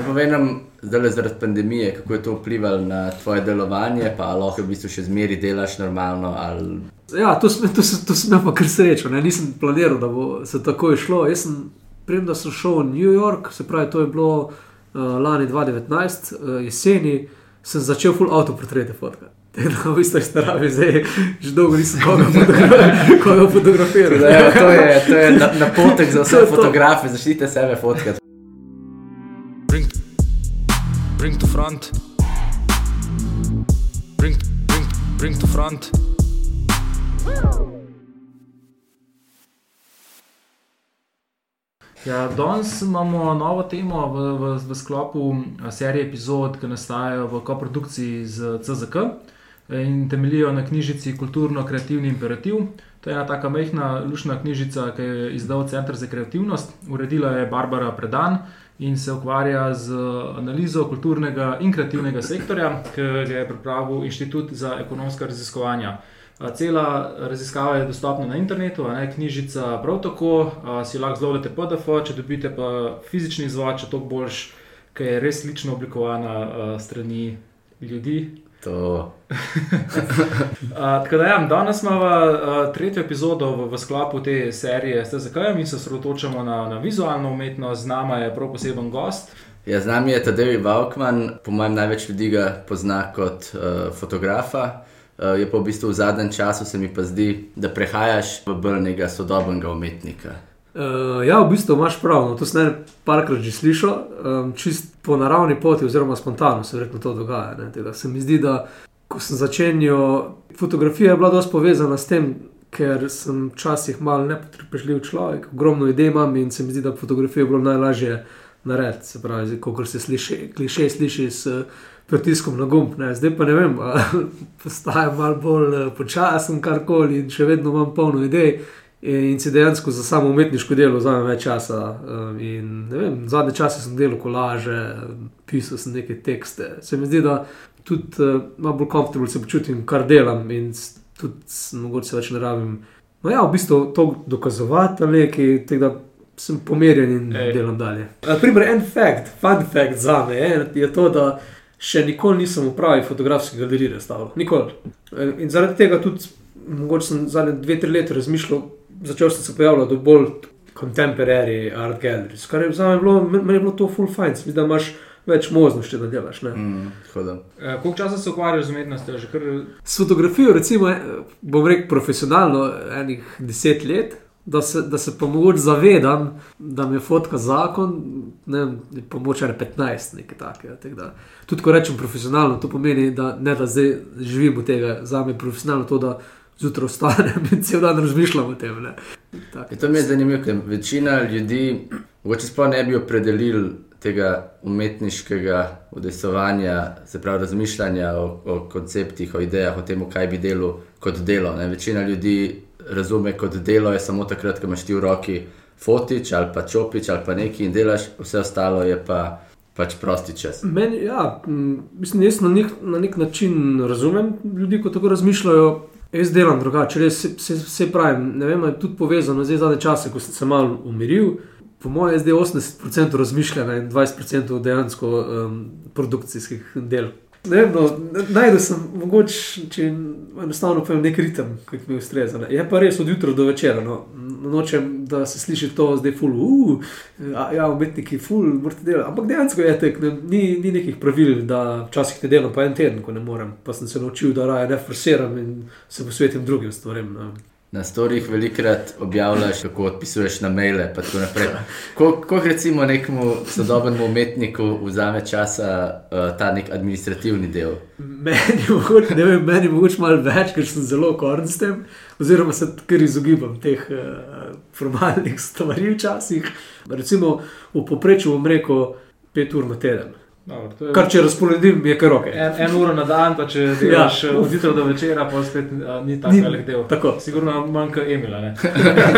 Da povem nam, zdaj le zaradi pandemije, kako je to vplivalo na tvoje delovanje, pa lahko v bistvu še zmeri delaš normalno. Ali... Ja, to sem, to, sem, to sem imel kar srečo. Ne? Nisem planiral, da bo se tako išlo. Jaz sem, preden da sem šel v New York, se pravi, to je bilo uh, lani 2019, uh, jeseni, sem začel full autoportrete fotkati. Na isto staravi, zdaj že dolgo nisem koga fotografiral. fotografiral ja, to je, to je napotek na za vse fotografe, zaščite sebe fotkati. Bring, to front. Bring, bring, bring to front. Ja, danes imamo novo temo v, v, v sklopu serije epizod, ki nastajajo v koprodukciji z CZK in temeljijo na knjižici Kulturno-kreativni imperativ. To je ena tako majhna, lušna knjižica, ki je izdal Center za kreativnost. Uredila je Barbara Predan in se ukvarja z analizo kulturnega in kreativnega sektorja, ki ga je pripravil Inštitut za ekonomska raziskovanja. Cela raziskava je dostopna na internetu, ne, knjižica prav tako, si lahko zlovete PDF, če dobite pa fizični izvod, če to boš, ker je res lično oblikovana strani ljudi, To. uh, tako da, ja, danes imamo uh, tretjo epizodo v, v sklopu te serije STZK in se osredotočamo na, na vizualno umetnost. Z nami je prav poseben gost. Ja, z nami je Tadej Valkman, po mojem, največ ljudi ga pozna kot uh, fotografa. Uh, je pa v bistvu v zadnjem času se mi pa zdi, da prehajaš v bolj nekega sodobnega umetnika. Uh, ja, v bistvu imaš prav, no, to sem parkrat že slišal, um, čist po naravni poti, oziroma spontano se verjetno to dogaja. Teda, se mi zdi, da ko sem začenjal, fotografija je bila dosti povezana s tem, ker sem včasih malo nepotrpežljiv človek, ogromno idej imam in se mi zdi, da fotografijo je bilo najlažje narediti. Se pravi, kot se sliši, kliše sliši s pritiskom na gumb. Ne. Zdaj pa ne vem, postajam malo bolj eh, počasen, karkoli in še vedno imam polno idej. In si dejansko za samo umetniško delo vzamem več časa. Um, in, vem, zadnje čase sem delal kolaže, pisal sem neke tekste. Se mi zdi, da tudi uh, malo bolj komfortabilno se počutim, kar delam in tudi mogoče več ne rabim. No, ja, v bistvu to dokazovati ali nekaj, tega sem pomerjen in Ej. delam dalje. Naprimer, en fakt, fun fact za me je, je to, da še nikoli nisem v pravi fotografski galeriji stavil. Nikoli. In zaradi tega tudi, mogoče sem zadnje dve, tri leta razmišljal začel sem se pojavljati bolj contemporary art galleries, kar je za me bilo, meni je bilo to full fine, mislim, da imaš več možnosti, da delaš. Mm, e, koliko časa se ukvarjaš z umetnostjo? Kar... S fotografijo, recimo, eh, bom rekel profesionalno, enih deset let. Da se, da se pa mogoče zavedam, da mi je fotka zakon, ne vem, pomoč ali 15, nekaj takega. Tudi ko rečem profesionalno, to pomeni, da ne da zdaj živim od tega, za me je profesionalno to, da zjutraj vstanem in cel dan razmišljam o tem. Ja, to mi je zanimivo, ker večina ljudi, mogoče sploh ne bi opredelili tega umetniškega udejstvovanja, se pravi razmišljanja o, o konceptih, o idejah, o tem, kaj bi delo kot delo. Ne? Večina ljudi razume kot delo, je samo takrat, ko imaš ti v roki fotič ali pa čopič ali pa nekaj in delaš, vse ostalo je pa. Pač prosti čas. Men, ja, mislim, jaz na nek, na nek način razumem ljudi, ko tako razmišljajo. Jaz delam drugače, res se, se pravi. Ne vem, je tudi povezano z zadnje čase, ko sem se malo umiril. Po mojem, je zdaj 80% razmišljanja in 20% dejansko um, produkcijskih del. Ne vem, no, najdel sem mogoče, če enostavno povem, nek ritem, ki mi ustreza. Je pa res od jutra do večera. No. Nočem, da se sliši to zdaj ful, uh, ja, umetniki, ful, morate delati. Ampak dejansko je tako, ni, ni nekih pravil, da včasih ne delam pa en teden, ko ne morem. Pa sem se naučil, da raje ne forsiram in se posvetim drugim stvarem. No. Na storjih velikrat objavljaš, kako odpisuješ na maile. Kako recimo nekemu sodobnemu umetniku vzame časa uh, ta nek administrativni del? Meni je meni mogoče malo več, ker sem zelo korn s tem, oziroma se kar izogibam teh uh, formalnih stvari včasih. Recimo v poprečju bom rekel pet ur na teden. Dobro, je... Kar če razporedim, je kar roke. En, en uro na dan, pa če delaš ja. od jutra do večera, pa spet a, ni tako velik del. Tako. Sigurno manjka Emila.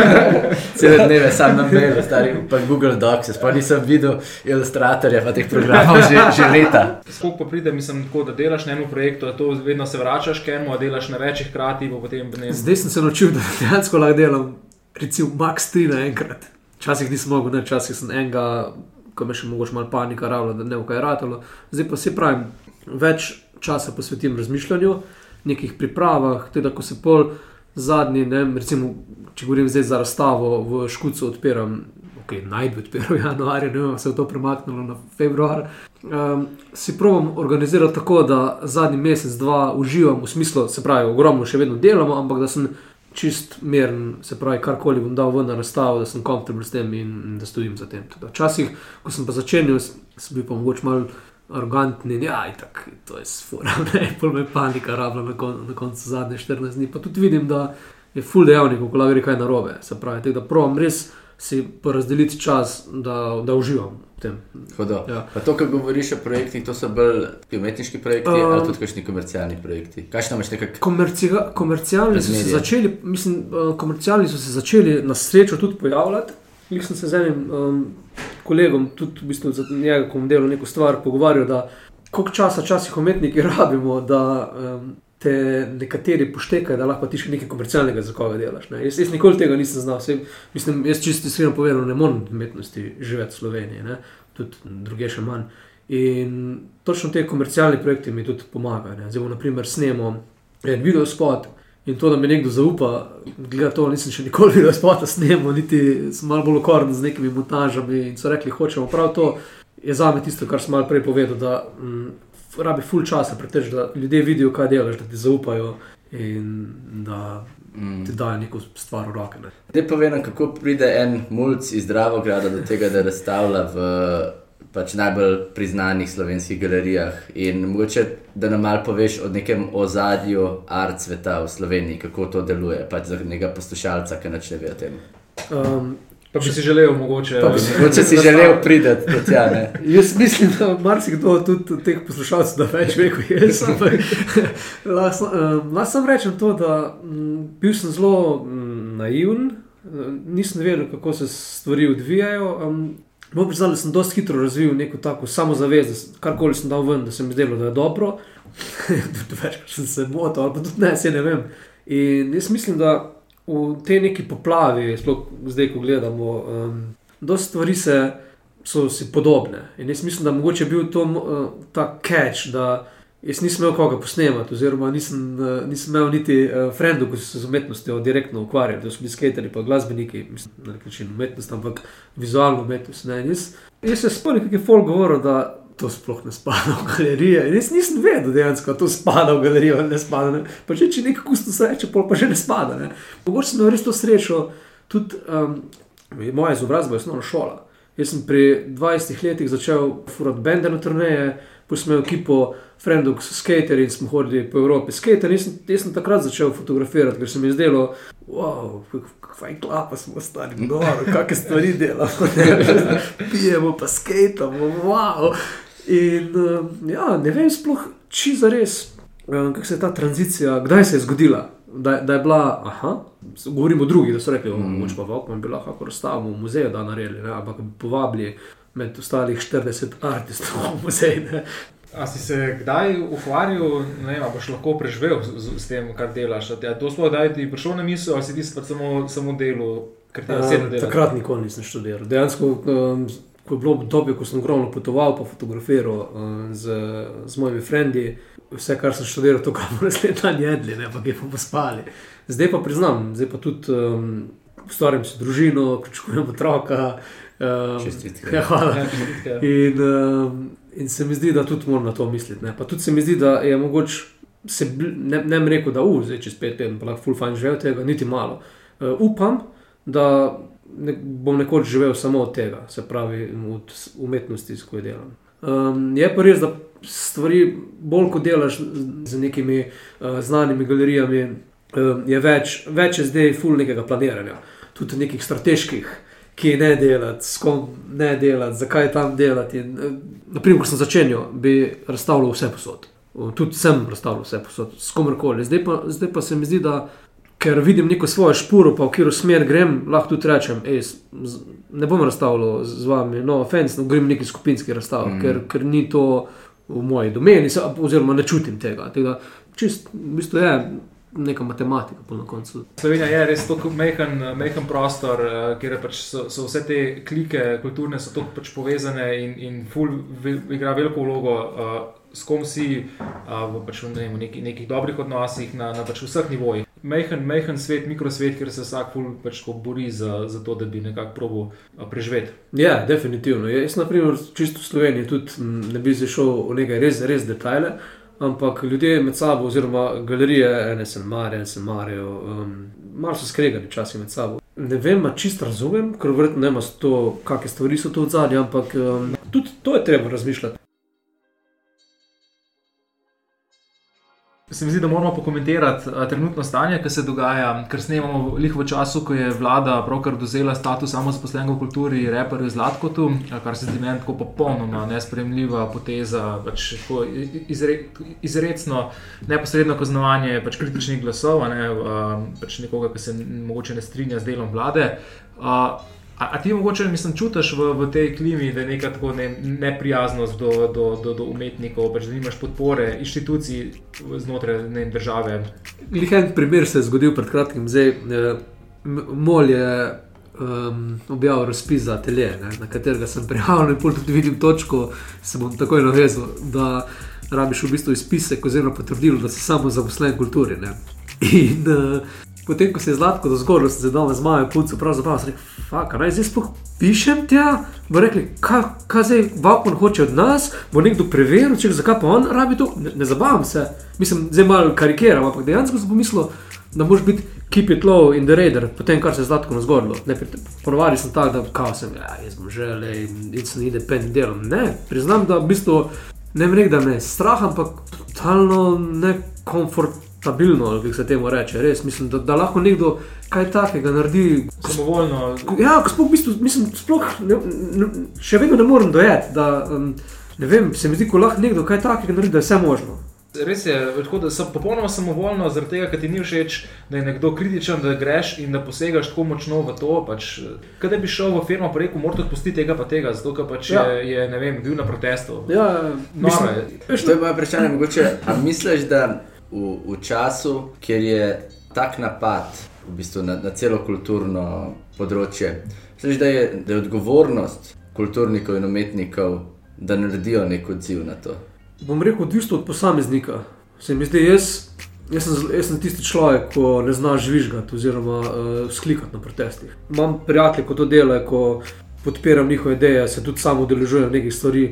Cele dneve sam na mailu, stari pa Google Docs, sploh nisem videl ilustratorja pa teh programov že, že leta. Skok pa pride, mislim, tako, da delaš na enem projektu, da to vedno se vračaš k enemu, delaš na večjih krati. Zdaj sem se naučil, da dejansko lahko delam, recimo, max 3 naenkrat. Včasih nisem mogel, včasih sem enega ko me še mogoče malo panika ravno, da ne bo kaj ratalo. Zdaj pa se pravim, več časa posvetim razmišljanju, nekih pripravah, tudi ko se pol zadnji, ne, recimo, če govorim zdaj za razstavo v Škucu, odpiram. Okay, naj bi odpiral januarja, ne vem, se je to premaknilo na februar. Um, si probujem organizirati tako, da zadnji mesec, dva uživam, v smislu, se pravi, ogromno še vedno delamo, ampak da sem čist miren, se pravi, karkoli bom dal ven na razstavo, da sem komfortabel s tem in, in da stojim za tem. Včasih, ko sem pa začenjal, sem bil pa mogoče malo arrogantni, ja, tako, to je sfura, ne, pol me panika rabila na, kon, na koncu zadnje 14 dni. Pa tudi vidim, da je full dejavnik, ko gre kaj narobe. Se pravi, tek, da provam res si porazdeliti čas, da, da uživam. Ja. To, kar govoriš o projektih, to so bolj umetniški projekti uh, ali tudi kakšni komercialni projekti. Kaj še imaš nekaj? Komerci komercialni, so začeli, mislim, uh, komercialni so se začeli na srečo tudi pojavljati. Jaz sem se z enim um, kolegom, tudi v bistvu za njega, ko bom delal neko stvar, pogovarjal, da koliko časa časih umetniki rabimo, da um, te nekateri poštekajo, da lahko ti še nekaj komercialnega za koga delaš. Jaz, jaz nikoli tega nisem znal. Vse, mislim, jaz čisto iskreno povedano, ne morem umetnosti živeti v Sloveniji, ne? tudi druge še manj. In točno te komercialne projekte mi tudi pomagajo. Zdaj, naprimer, snemo en video spot. In to, da mi nekdo zaupa, gleda to, nisem še nikoli videl, spota snemo, niti sem malo bolj okorn z nekimi montažami. In so rekli, hočemo prav to. Je za me tisto, kar sem malo prej povedal, da mm, rabi full časa, pretež, da ljudje vidijo, kaj delaš, da ti zaupajo in da mm. ti dajo neko stvar v roke. Ne povem, kako pride en mulj iz Dravograda do tega, da razstavlja v pač najbolj priznanih slovenskih galerijah. In mogoče, da nam malo poveš o nekem ozadju art sveta v Sloveniji, kako to deluje, pač za nekega poslušalca, ki ne ve o tem. Um, Pa bi si želel, mogoče, bi si, mogoče si želel priti do tega. jaz mislim, da marsikdo tudi od teh poslušalcev da več ve, kot jaz. Lahko samo rečem to, da m, bil sem zelo m, naiven, nisem vedel, kako se stvari odvijajo. Um, Moram priznati, da sem dosti hitro razvil neko tako samozavest, karkoli sem dal ven, da se mi zdelo, da je dobro. tudi več, ker sem se motil, ali pa tudi ne, se ne vem. In jaz mislim, da v tej neki poplavi, sploh zdaj, ko gledamo, um, dosta stvari se, so si podobne. In jaz mislim, da mogoče je bil to uh, ta catch, da jaz nisem imel koga posnemati, oziroma nisem, uh, nisem imel niti uh, frendov, ki so se z umetnostjo direktno ukvarjali, da so bili skateri, pa glasbeniki, mislim, na nek način umetnost, ampak vizualno umetnost. Jaz, jaz se spomnim, kako je folk govoril, da to sploh ne spada v galerijo. In jaz nisem vedel, dejansko, da to spada v galerijo ali ne spada. Ne. Pa če, če nekaj kusto sreče, pa že ne spada. Ne. Mogoče sem imel res to srečo, tudi um, moja izobrazba je osnovna šola. Jaz sem pri 20 letih začel furati bende na turneje, imeli ekipo Frendog skater in smo hodili po Evropi skater. Jaz, jaz sem takrat začel fotografirati, ker se mi je zdelo, wow, kaj klapa smo stari, no, kakšne stvari delamo, pijemo pa skatamo, wow. In uh, ja, ne vem, sploh či za res, eh, kako se je ta tranzicija, kdaj se je zgodila. Da, da je bila, aha, govorimo o drugih, da so rekli, mm. moč pa vokmo, bi lahko razstavili v muzeju, da naredili, ne, ampak bi povabili med ostalih 40 artistov v muzej. Ne. A si se kdaj ukvarjal, ne vem, boš lahko preživel z, z tem, kar delaš? A to sploh da ti prišlo na misel, ali si ti samo, samo delo, ker ti je vse delo? Takrat nikoli nisem študiral. Dejansko. Um, ko je bilo obdobje, ko sem ogromno potoval, pa fotografiral uh, z, z mojimi frendi, vse, kar sem študiral, to, kar smo resni dan jedli, ne pa ki smo spali. Zdaj pa priznam, zdaj pa tudi um, ustvarjam si družino, pričakujem otroka. Um, ja, hvala. Ja, in, um, in se mi zdi, da tudi moram na to misliti. Ne? Pa tudi se mi zdi, da je mogoče. Se ne, ne bi rekel, da je čez pet let, pa lahko fulfajn živel tega, niti malo. Uh, upam, da ne, bom nekoč živel samo od tega, se pravi, od umetnosti, s katero delam. Um, je pa res, da stvari bolj kot delaš z nekimi uh, znanimi galerijami, um, je več, več je zdaj ful nekega planiranja, tudi nekih strateških. Ki ne delati, s kom ne delati, zakaj tam delati. In, uh, naprimer, ko sem začenjal, bi razstavljal vse posod. Tudi sem razstavljal vse posod, s komerkoli. Zdaj, zdaj pa se mi zdi, da ker vidim neko svojo špuro, pa v katero smer grem, lahko tudi rečem, ej, ne bom razstavljal z vami, no, fans, no, grem neki skupinski razstav, mm. ker, ker ni to v moji domeni, oziroma ne čutim tega. tega čist, v bistvu je, neka matematika po na koncu. Slovenija je res tako mehen, mehen prostor, eh, kjer pač so, so vse te klike kulturne so tako pač povezane in, in ful ve- igra veliko vlogo. Uh, S kom si uh, v pač, ne vem, v neki, nekih dobrih odnosih na, na pač vseh nivojih. Mehen, mehen svet, mikrosvet, kjer se vsak pač bori za, za to, da bi nekako probo preživeti. Ja, definitivno. Jaz, na primer, čisto v Sloveniji tudi ne bi zašel v nekaj res, res detajle, ampak ljudje med sabo, oziroma galerije, ene se mare, ene se marajo, um, malo so skregani časi med sabo. Ne vem, a čisto razumem, ker verjetno ne ima to, kakšne stvari so to v zadnji, ampak um, tudi to je treba razmišljati. Se mi zdi, da moramo pokomentirati uh, trenutno stanje, ki se dogaja, ker snemamo lih v času, ko je vlada pravkar dozela status samozaposlenega v kulturi, reperju Zlatkotu, uh, kar se zdi meni tako popolnoma nespremljiva poteza, pač izre, izredno neposredno kaznovanje pač kritičnih glasov, a ne, uh, pač nekoga, ki se mogoče ne strinja z delom vlade. Uh, A, a ti mogoče mislim, čutiš v, v tej klimi, da je neka tako ne, neprijaznost do, do, do, do umetnikov, pač, da nimaš podpore inštitucij znotraj ne, države? Lih en primer se je zgodil pred kratkim, zdaj eh, Mol je um, objavil razpis za atelje, ne, na katerega sem prijavljen, in pol tudi vidim točko, se bom takoj navezal, da rabiš v bistvu izpisek oziroma potrdilo, da si samo zaposlen v kulturi. Ne. In uh, potem, ko se je zlatko do zgoraj, sem se dal z mojo punco, pravzaprav sem rekel, fuck, naj zdaj sploh pišem tja. Bo rekli, kaj, zdaj Vapon hoče od nas, bo nekdo preveril, če zakaj pa on rabi to. Ne, ne zabavam se, mislim, zdaj malo karikiram, ampak dejansko sem pomislil, da moraš biti keep it low in the radar, potem kar se je zlatko na zgorlo. Ponovadi sem tak, da kao sem, ja, jaz sem že le in sem independent delom. Ne, priznam, da v bistvu ne vem, da me je strah, ampak totalno nekomfortabilno, ali kako se temu reče. Res mislim, da, da lahko nekdo kaj takega naredi. Samovoljno. Ja, sploh, v bistvu, mislim, sploh ne, ne, še vedno ne morem dojeti, da um, ne vem, se mi zdi, ko lahko nekdo kaj takega naredi, da je vse možno. Res je, tako, da sem popolnoma samovoljno, zaradi tega, ker ti ni všeč, da je nekdo kritičen, da greš in da posegaš tako močno v to. Pač, kaj da bi šel v firmo in rekel, moraš odpustiti tega pa tega, zato ker pač Ja. je, je, ne vem, bil na protestu. Ja, Noro je. veš, To je moje vprašanje. Mogoče, a misliš, da v, v času, kjer je tak napad v bistvu na, na celo kulturno področje, misliš, da je, da je odgovornost kulturnikov in umetnikov, da naredijo nek odziv na to? bom rekel, odvisno od posameznika. Se mi zdi, jaz, jaz, sem, jaz sem tisti človek, ko ne zna žvižgati oziroma uh, sklikati na protestih. Imam prijatelje, ko to delajo, ko podpiram njihove ideje, se tudi sam udeležujem nekih stvari.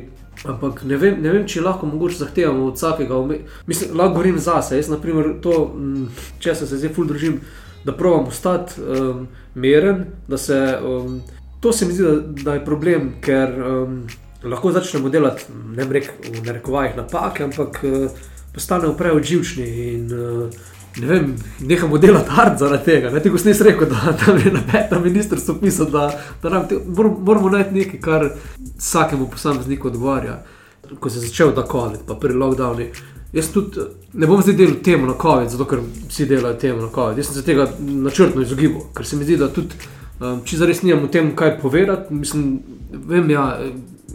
Ampak ne vem, ne vem, če lahko mogoče zahtevamo od vsakega. Mislim, lahko govorim zase. Jaz, na primer, to, mm, če se zdaj ful držim, da provam ostati um, meren, se. Um, to se mi zdi, da, da je problem, ker. Um, lahko začnemo delati, ne vem, v narekovajih napake, ampak uh, postanemo preveč živčni in uh, ne vem, nehamo delati art zaradi tega. Ne, ti, ko si rekel, da tam je na petem ministrstvu pisal, da, da nam te, moramo, najti nekaj, kar vsakemu posamezniku odgovarja. Ko se je začel ta COVID, pa prvi lockdown. Jaz tudi eh, ne bom zdaj delal temu na COVID, zato ker vsi delajo temu na COVID. Jaz sem se tega načrtno izogibal, ker se mi zdi, da tudi um, če zares nimam o tem, kaj povedati, mislim, vem, ja,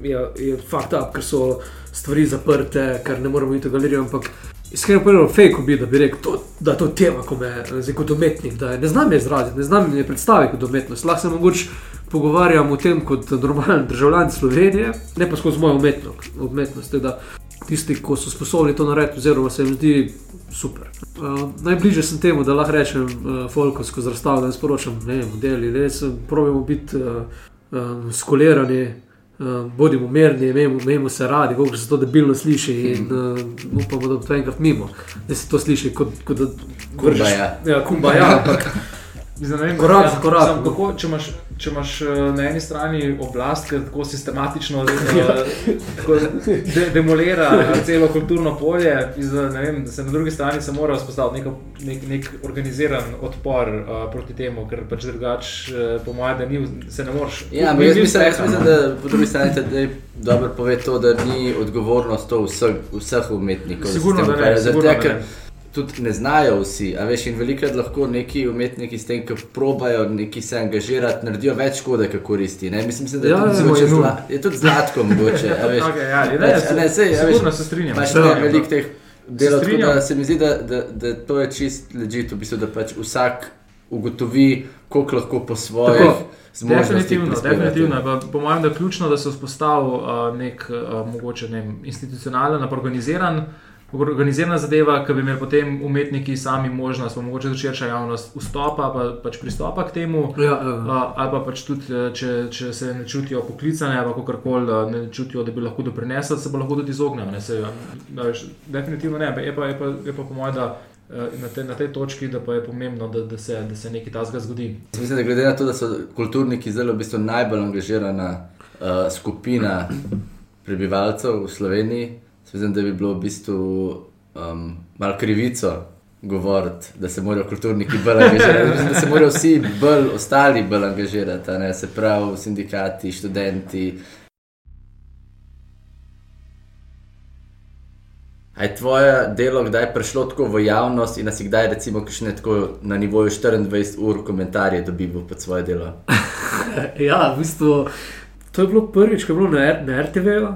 je, je fakt up, ker so stvari zaprte, ker ne moremo iti v galerijo. Ampak iskreno povedano, fake bi, da bi rekel, to, da je to tema, ko me zdaj kot umetnik, da je, ne znam je izraziti, ne znam je predstaviti kot umetnost. Lahko se mogoče pogovarjam o tem kot normalen državljan Slovenije, ne pa skozi mojo umetno, umetnost. Tako da Tisti, ki so sposobni to narediti, oziroma se jim zdi super. Uh, najbližje sem temu, da lahko rečem, uh, Folko skozi razstavo, da ne sporočam, ne modeli, res pravimo biti uh, um, skolirani, uh, bodimo mirni, imejmo, imejmo se radi, kako se to debilno sliši in uh, upamo, da bo to enkrat mimo, da se to sliši kot, kot da Kumbaja. Ja, kumbaja, ampak Zdaj, vem, Korak ja, za korakom. samo Kako, če, imaš, če imaš eh, na eni strani oblast, ki tako sistematično eh, tako de, demolira celo kulturno polje, ne vem, da se na drugi strani se mora vzpostaviti neko, nek, nek organiziran odpor uh, proti temu, ker pač drugače, uh, po mojem, da ni, se ne moreš. Ja, ampak jaz mislim, jaz mislim, no. da po drugi strani zdaj dobro pove to, da ni odgovornost to vseh, vseh umetnikov. Sigurno, da ne. Zaradi tega, ker. Tudi ne znajo vsi, veš, in velikrat lahko neki umetniki s tem, ki probajo neki se angažirati, naredijo več škode, kot koristi. Ne? Mislim, mislim, da Ja, je, tudi, ja, mogoče je zla, je tudi zlatko mogoče. veš. Okej, ja, ne, Pač, a ne, sej, veš, se strinjam. Imaš Ja. ja, veliko teh Se tako, da se mi zdi, da, da, da to je čist legit, v bistvu, da pač vsak ugotovi, koliko lahko po svojih Tako. Definitivno, definitivno. Pa, po mojem, da je ključno, da se vzpostavi uh, nek uh, mogoče ne, institucionalen, organiziran. Organizirana zadeva, ki bi imeli potem umetniki sami možnost, pa mogoče tudi širša javnost, vstopa pa pač pristopa k temu, Ja, ja. uh, ali pa pač tudi, eh, če, če se ne čutijo poklicane, ali kako koli ne čutijo, da bi lahko doprinesli, se bo lahko tudi izognili. ne, saj, a, veš, Definitivno ne, je pa, je pa, je pa po mojem, da eh, na, te, na tej točki, da pa je pomembno, da, da, se, da se nekaj tasga zgodi. Mislim, da glede na to, da so kulturniki zelo v bistvu najbolj angažirana uh, skupina prebivalcev v Sloveniji, se mislim, da bi bilo v bistvu um, malo krivico govoriti, da se morajo kulturniki bolj angažirati. Mislim, da se morajo vsi bolj, ostali bolj angažirati, ne se pravi sindikati, študenti. A je tvoje delo kdaj prišlo tako v javnost in si kdaj, recimo, kakšne tako na nivoju 24 ur komentarje dobival pod svoje delo? Ja, v bistvu, to je bilo prvič, ko je bilo na, R- na RTV-ju.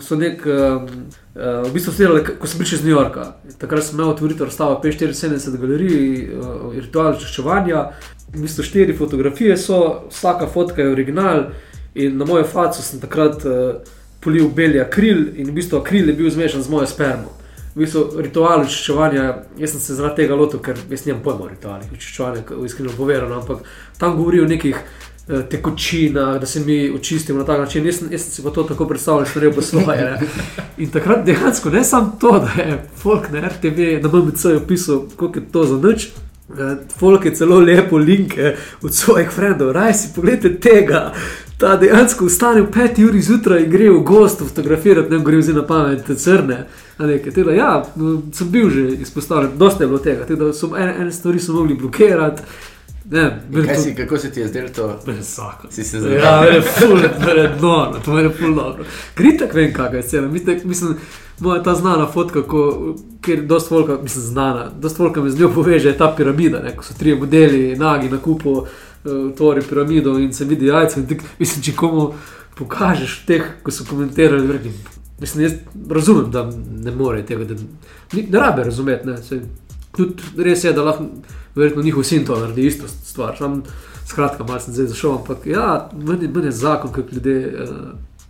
So nek, um, uh, v bistvu delali, ko sem prišel iz New Yorka. Takrat sem imel otvoritev razstave 75 galerij, uh, ritual čaščevanja. V bistvu štiri fotografije so, vsaka fotka je original in na mojo faco sem takrat uh, polil beli akril in v bistvu akril je bil zmešan z mojo spermo. V bistvu ritual očiščevanja, jaz sem se zaradi tega lotil, ker jaz nimam pojma o ritualih očiščevanja, iskreno povedano, ampak tam govorijo o nekih eh, tekočinah, da se mi očistimo na tak način. Jaz, jaz sem si pa to tako predstavljal, da naredil po svoje. Ne? In takrat dejansko ne samo to, da je folk na RTV, na MMC opisal, koliko je to za noč. Folk je celo lepo linke od svojih frendov, raj si pogledajte tega. Ta dejansko vstane v 5 uri zjutraj in gre v gost fotografirati, ne gre vzi na pamet te crne. a nekaj. Tako da, ja, no, sem bil že izpostavljen, dosta je bilo tega. Da so ene, ene stvari so mogli blokirati. Ne, Kaj to- si, kako se ti je zdelo to? Presako. Si se Ja, zavedal? meni je ful, je dobro, to je ful dobro. Kritek vem, kakšna je cena. Mislim, mislim, moja ta znana fotka, ko, kjer dosta volka, mislim, znana, dosta volka me z njo poveže, je ta piramida, ne, ko so trije modeli, nagi na kupu, uh, tvori piramido in se vidi jajce. Mislim, če komu pokažeš teh, ko so komentirali, rekim, mislim, jaz razumem, da ne more tega, da ni, ne rabe razumeti. Ne, tudi res je, da lahko verjetno njihov sin to naredi isto stvar. Sam, skratka, malo sem zdaj zašel, ampak ja, meni, meni je zakon, kako ljudje uh,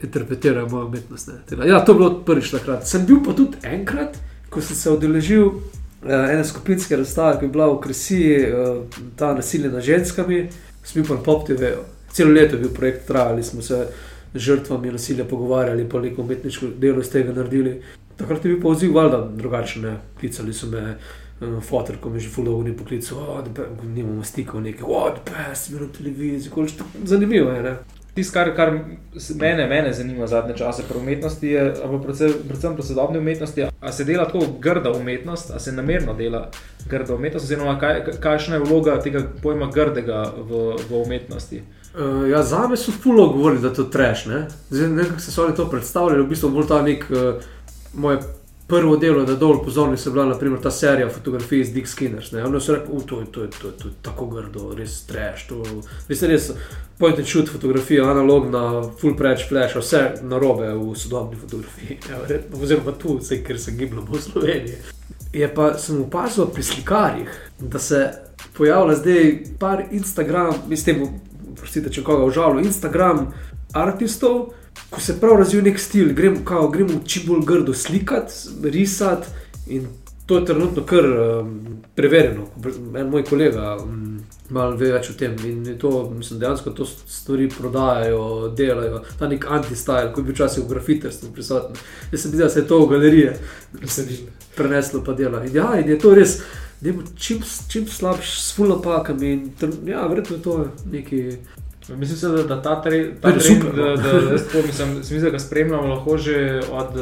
interpretirajo mojo umetnost. ne. Ja, to je bilo prvič takrat. Sem bil pa tudi enkrat, ko sem se udeležil uh, ene skupinske razstave, ki je bila v Kresiji, uh, ta nasilje nad ženskami, sem bil pa na Pop TV-ju. Celo leto je bil projekt, trajali smo se žrtvami nasilja pogovarjali, pa neko umetniško delo iz tega naredili. Takrat je bil pa odziv, valjda, drugačen. Klicali so me, fotor, ko me je že fulovo ni poklical, oh, nimamo stikov, nekaj, oh, da pa si bil na televiziji, količ, zanimivo je, ne. Tisto, kar, kar mene, mene zanima zadnje čase pri umetnosti, je, predvsem, predvsem pri sodobni umetnosti, ali se dela tako grda umetnost, ali se namerno dela grda umetnost, oziroma kaj, kakšna je vloga tega pojma grdega v, v umetnosti. Uh, ja, za me so fulo govorili, da je to treš. Ne? Zdaj, ne vem, kako so oni to predstavljali, v bistvu bolj ta nek uh, moje prvo delo, da dol pozorni se bila naprimer ta serija fotografij z Dick Skinners. Ne? Oni so rekli, "U, to, je- to, je- to, je- to je tako grdo, res treš. To, res, res point and shoot fotografija, analogna, full preč flash, vse narobe v sodobni fotografiji. Ja, oziroma tu, vse, ker se gibljamo v Sloveniji. Je pa sem opazil pri slikarjih, da se pojavlja zdaj par Instagram, mislim, prostite, če koga užalil, Instagram artistov, ko se prav razvija nek stil, gremo, kao, gremo čim bolj grdo slikati, risati in to je trenutno kar um, preverjeno. En moj kolega um, malo ve več o tem in to, mislim, dejansko to stvari prodajajo, delajo, ta nek anti-style, ko je bil včasih v grafiterstvu prisoten. Jaz sem videl, da se je to v galerije preneslo pa dela. In, ja, in je to res, da je čim, čim slabši, s full napakami. In, tr- ja, verjetno je to neki. Mislim, se, da, da ta, tre, ta To je trend, super, da, no. da, jaz tako mislim, se mi zdi, da ga spremljamo lahko že od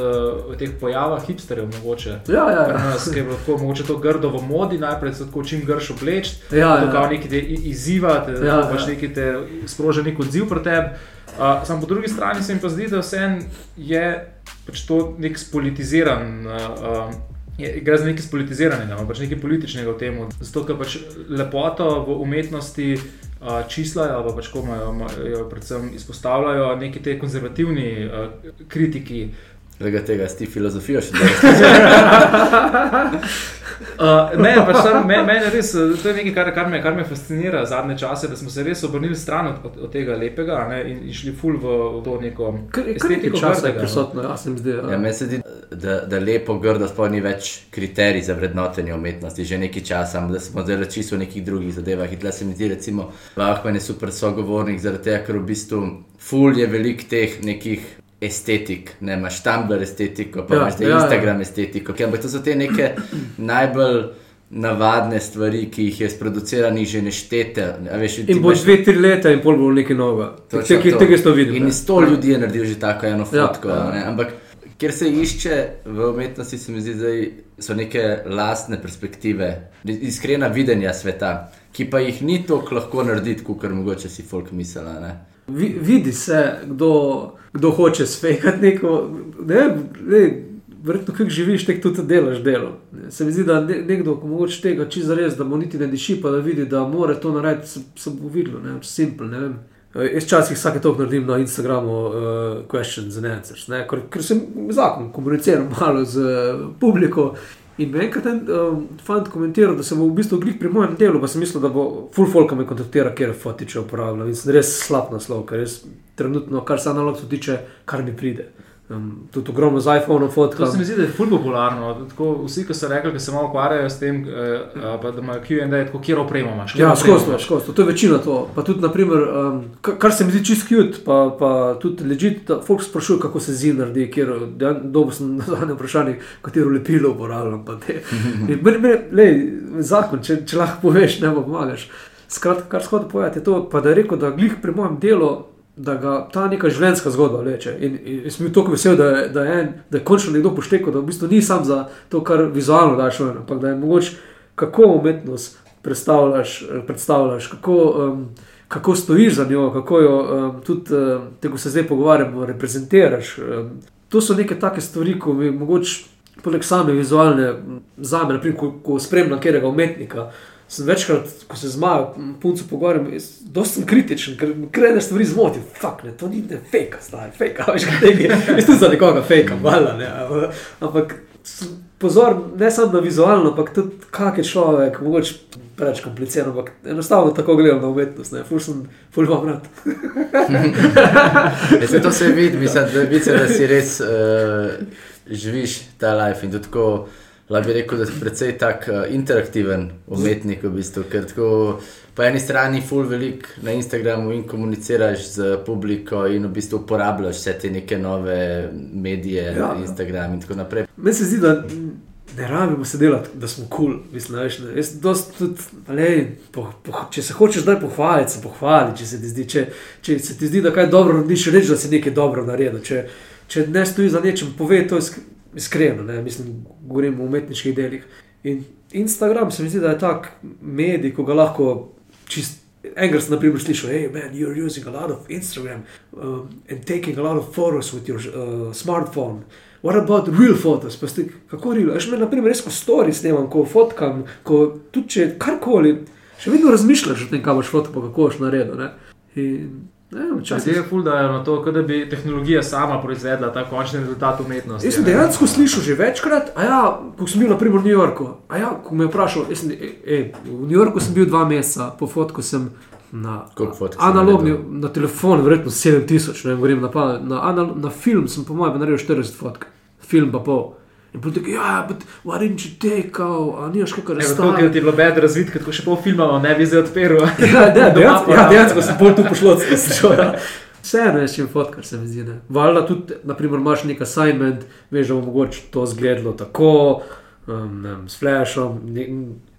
uh, teh pojava hipsterjev, mogoče. Ja, ja, ja. nas, je tako, mogoče to grdo v modi, najprej se tako čim grš obleč, Ja, to ja. kao neki te izziva, te, Ja, pač ja. neki te sproža nek odziv pri tebi. Uh, Sam po drugi strani se mi pa zdi, da vseeno je pač to nek spolitiziran. Uh, je- Gre za nekaj spolitiziranega, pač nekaj političnega v tem. Zato, ker pač lepoto v umetnosti čislajo, pa pač ko imajo, imajo predvsem izpostavljajo neki te konzervativni kritiki. Lega tega, si ti filozofijo še delaš. Uh, ne, pač tam, me, mene res, to je nekaj, kar, kar, me, kar me fascinira zadnje čase, da smo se res obrnili stran od, od, od tega lepega ne, in, in šli ful v, v to neko estetiko grdega, no. prisotno, ja, se mi zdi. Ja, Ja. meni se zdi, da, da lepo grdo sploh ni več kriterij za vrednotenje umetnosti, že nekaj časa, da smo zdaj čisto v nekih drugih zadevah. In tle se mi zdi, recimo, Vahman je super sogovornik, zaradi tega, ker v bistvu ful je velik teh nekih estetik, ne imaš Tumblr estetiko, pa Ja, imaš ja, ja, ja. Instagram estetiko, ker ampak to so te neke najbolj navadne stvari, ki jih je sproduciranih že neštete. Veš, In bo dve, tri leta in pol bo nekaj novega. Točno to. tega sto vidim. In sto ljudi je naredil že tako eno Ja, fotko. ja. Ja, Ampak ker se išče v umetnosti, se mi zdi, da so neke lastne perspektive, iskrena videnja sveta, ki pa jih ni tako lahko narediti, kot mogoče si folk mislila. Ne? Vi, vidi se, kdo, kdo hoče svekati neko. Ne, ne, verjetno, kako živiš, tako tudi delaš delo. Se mi zdi, da ne, nekdo, ko mogoče tega čisto res, da mu niti ne diši, pa da vidi, da mora to narediti, se, se bo videlo, ne, simpel, ne vem. Eh, Jaz včasih vsake toliko naredim na Instagramu uh, questions and answers, ne, ker, ker sem zakon komuniciral malo z uh, publiko. In me je enkrat en um, fant komentiral, da se bo v bistvu glih pri mojem delu, pa sem mislil, da bo full folk me kontaktira, kjer fotiče uporabljam. In sem res slab naslov, ker res trenutno, kar se analog tiče, kar mi pride. Um, tudi ogromno z iPhonom To fotkam. se mi zdi, da je fully popularno. Tako, vsi, ki so rekli, da se malo ukvarjajo s tem, eh, pa da imajo QA, tako kjer opremo imaš. Ja, skozi to, skozi to. To je večina to. Pa tudi, naprimer, um, ka- kar se mi zdi čist cute, pa, pa tudi ležite, folk sprašuje, kako se zid naredi, kjer dobro sem na zadnje vprašanje, katero lepilo uporabljam. Zakon, če, če lahko poveš, ne pomagaš. Skratka, kar shodno povedati je to, pa da je rekel, da glih pri mojem delu. Da ga ta neka življenjska zgodba vleče. In, in jaz sem bil tako vesel, da je, da, je en, da je končno nekdo poštekal, da v bistvu ni sam za to, kar vizualno daš ven, ampak da je mogoče kako umetnost predstavljaš, eh, predstavljaš kako, um, kako stojiš za njo, kako jo um, tudi, um, tega se zdaj pogovarjamo, reprezentiraš. Um, to so neke take stvari, ko mi mogoče, poleg same vizualne, za me, naprimer, ko, ko spremljam katerega umetnika. Sem večkrat, ko se z mojo punco pogovarjam, dosti sem kritičen, ker krene stvari zmoti. Fak, ne, to ni ne fake, zdaj, fake, veš, kaj tega. Jaz tudi za nekoga fake, valjda, ne. Ampak sem pozor, ne samo na vizualno, ampak tudi kak je človek, mogoče preveč kompliciran, ampak enostavno tako gledam na umetnost, ne, ful sem, ful imam rad. Se to se vidi, mislim, da, mislim, da si res uh, živiš ta life in tudi tako. Lahko bi rekel, da si precej tak uh, interaktiven umetnik, v bistvu, ker tako po eni strani ful velik na Instagramu in komuniciraš z publiko in v bistvu uporabljaš vse te neke nove medije, Ja. Instagram in tako naprej. Meni se zdi, da ne rabimo se delati, da smo kul. Cool, mislim, veš, ne. Jaz dosti tudi, lej, po, po, če se hočeš zdaj pohvaliti, se pohvali. Če se ti zdi, če, če se ti zdi da kaj dobro narediš, reči, da si nekaj dobro naredil. Če, če ne stoji za nečem, povej to iskreno. Ne. Mislim, govorim o umetniških delih. In Instagram se mi zdi, da je tak medij, ko ga lahko čist. Enkrat sem naprimer slišal, hej, man, you're using a lot of Instagram um, and taking a lot of photos with your uh, smartphone. What about real photos? Pa ste, kako real? Aš me, na primer, res ko story snemam, ko fotkam, ko tudi če karkoli, še vedno razmišljaš o tem, kaj boš fotkal, kako boš naredil. In, včasih- se ful dajo na to, da bi tehnologija sama proizvedla ta končni rezultat umetnosti. Jaz sem dejansko slišal že večkrat, a ja, ko sem bil naprimer v New Yorku. A ja, ko me je vprašal, sem, e, e, v New Yorku sem bil dva meseca, po fotku sem na Koliko fotk si analogni, naredil? na telefon, verjetno 7000, ne vem, govorim na, na, anal, na film sem po mojem naredil 40 fotk, film pa pol. In potem tako, ja, but why didn't you take out, a nimaš kakor razstavo. Tako, ti je bilo bed razvid, kot še pol filma, ne bi zdaj odprl. Ja, ne, Doma dejansko, ja, dejansko sem bolj tu pošlo, da sem šel. Ja. Vseeno je čim fotkar, se mi zdi. ne. Valjda tudi, naprimer, imaš nek assignment, veš, da bo mogoče to zgledalo tako, um, ne s flashom. Ne,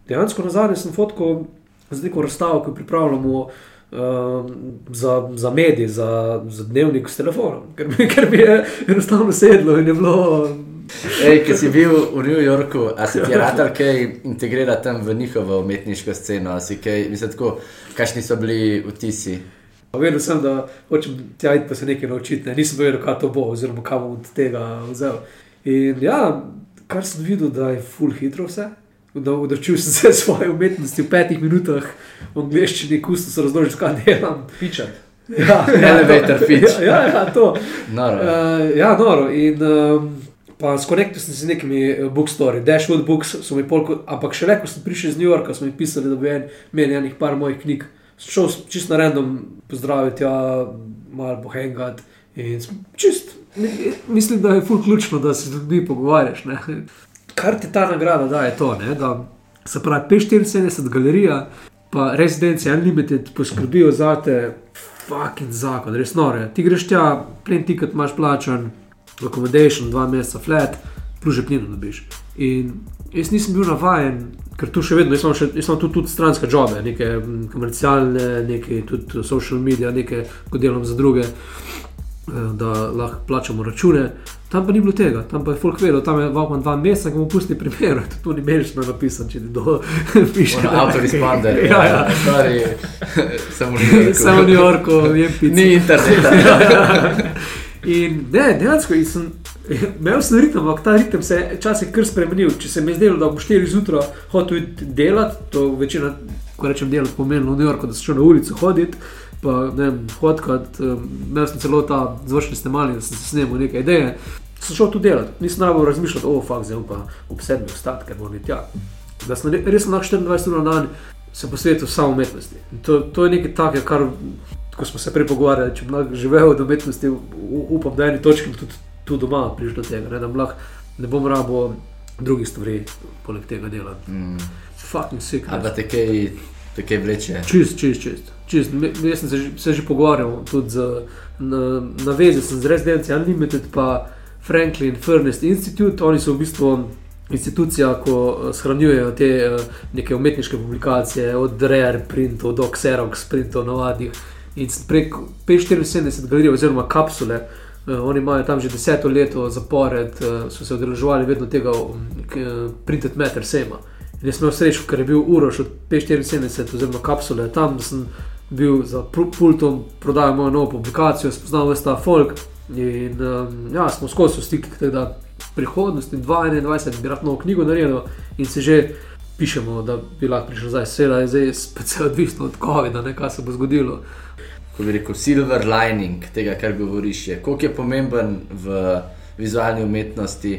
dejansko na zadnje sem fotkal z neko razstavo, ki jo pripravljamo. Um, za, za medije, za, za dnevnik s telefonom, ker ker mi je enostavno sedlo in je bilo. Ej, ki si bil v New Yorku, a si ti je radar kaj integrirati tam v njihovo umetniško sceno, a si kaj, mislim, tako, kakšni so bili vtisi? Vedel sem, da hočem tja iti, pa se nekaj naučiti. Ne. Nisem vedel, kaj to bo, oziroma kam bom od tega vzel. In ja, kar sem videl, da je full hitro vse. Da odrečil sem se svoje umetnosti v petih minutah, v angleščini, kusto se razložil, kaj delam. Pičat. Ja, Elevator pitch. Ja, ja, to. Noro. Uh, ja, noro. In um, Pa skonektil sem se z nekimi eh, bookstori, Dashwood Books so mi polk, ampak še rekel sem prišel iz New Yorka, so mi pisali, da bi en, imeli enih par mojih knjig. Šel sem čisto na random pozdraviti, ja, malo bohengat in čist. Mislim, da je ful ključno, da se z ljudmi pogovarjaš. Ne? Kar ti ta nagrada daje to, ne? da se pravi P74 galerija, pa Residence Unlimited poskrbijo za te fucking zakon, res nore. Ti greš tja, plen tiket imaš plačan accommodation, dva meseca flat, plus žepnino dobiš. In jaz nisem bil navaden, ker tu še vedno, jaz imam, še, jaz imam tu tudi stranske jobe, neke mm, komercialne, neke tudi social medije, neke, ko delam za druge, eh, da lahko plačamo račune. Tam pa ni bilo tega, tam pa je folk vedel, tam je valkman dva meseca, ki mu pusti primer, to ni menično napisan, če ti do piše. Ono Autoresponder. Ja, ja. Sorry, samo v New Yorku. Samo v New Yorku, jem pico. Ni interneta. In ne, dejansko sem, imel sem ritem, ampak ta ritem se je včasih kar spremenil. Če se mi je zdelo, da bo 4 zjutraj hotel delati, to večina, ko rečem delati, pomeni v New Yorku, da se šel na ulico hoditi. Pa ne vem, hodkat, um, imel sem celo ta zvršni snemali, da sem se snemal neke ideje. Sem šel tu delati, nisem najbolj razmišljal, o, fakt, zdaj pa ob sedmih vstat, ker moram iti tja. Da sem re- res lahko 24 ur na dan se posvetil samo umetnosti. In To, to je nekaj takega, kar, ko smo se prej pogovarjali, če lahko živel od umetnosti, upam, da eni točki tudi tu doma prišel do tega, ne, da bom lahko ne bom rabo drugih stvari poleg tega delati. Mm. Fucking sick. A pa te kaj, te kaj vleče. Čist, čist, čist. čist. Me- Jaz sem se, že- se že pogovarjal tudi z, na, na vezi sem z Residence Unlimited pa Franklin Furnace Institute. Oni so v bistvu institucija, ko eh, shranjujejo te eh, neke umetniške publikacije, od Rare printov do Xerox printov navadnih. In prek 75 galerij oziroma kapsule. Uh, oni imajo tam že deseto leto zapored, uh, so se udeleževali vedno tega eh, Printed Matter Sema. In jaz sem imel srečo, ker je bil Uroš od 75, oziroma kapsule, tam sem bil za pul- pultom, prodajal mojo novo publikacijo, spoznal vse ta folk. In um, ja, smo skozi v stiku, da prihodnosti 2021 bi rad novo knjigo naredil in se že pišemo, da bi lahko prišel zdaj. Seveda je zdaj spet odvisno od COVID-a, kaj se bo zgodilo. Ko bi rekel, silver lining tega, kar govoriš, je, koliko je pomemben v vizualni umetnosti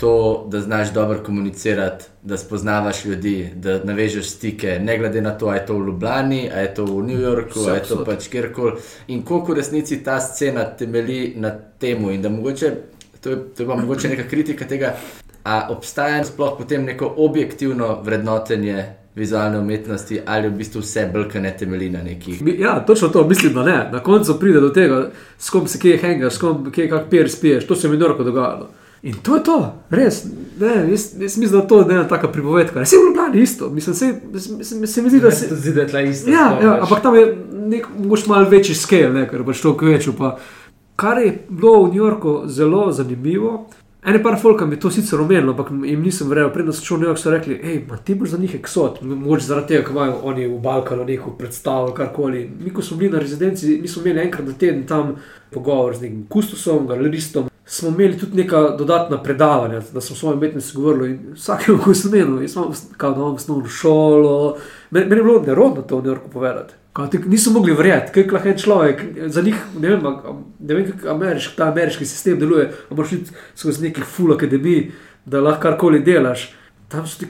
to, da znaš dobro komunicirati, da spoznavaš ljudi, da navežeš stike, ne glede na to, ali je to v Ljubljani, ali je to v New Yorku, ali je to pač kjerkoli. In koliko v resnici ta scena temelji na temu, in da mogoče, to je, to je pa mogoče neka kritika tega, a obstaja sploh potem neko objektivno vrednotenje vizualne umetnosti, ali v bistvu vse blke ne temelji na nekih. Ja, točno to, mislim, da ne. Na koncu pride do tega, s kom se kje hengaš, s kom kje kak pier spiješ, to se mi je norko dogajalo. In to je to, res. Ne, jaz, jaz mislim, da je to ne ena taka pripovedka. Je v Ljubljani isto, mislim, se, se, se mi zdi, da se. zdi, da je tla isto. Ja, sploh, ja pač. ampak tam je nek, mogoče malo večji scale, ne, ker je pač toliko večji. Pa. Kar je bilo v New Yorku zelo zanimivo. Ene par folka mi je to sicer omenilo, ampak jim nisem verjel. Predno sem šel v New York, so rekli, hej, ma ti boš za njih eksot. Mogoče zaradi tega, ker imajo oni v Balkanu neko predstavo, karkoli. Mi, ko smo bili na rezidenci, mi smo imeli enkrat na teden tam pogovor z nekim kustosom, galeristom. Smo imeli tudi neka dodatna predavanja, da smo svoje umetnosti govorili. in Vsakemu, ko sem menil, jaz imam kao, da imam osnovno šolo. Meni, meni je bilo nerodno to v New Yorku povedati. Ti, niso mogli verjeti, kaj lahko en človek, za njih ne vem, ne vem kako ameriški, ta ameriški sistem deluje. a Moraš iti skozi nekih full akademij, da lahko karkoli delaš. Tam so ti,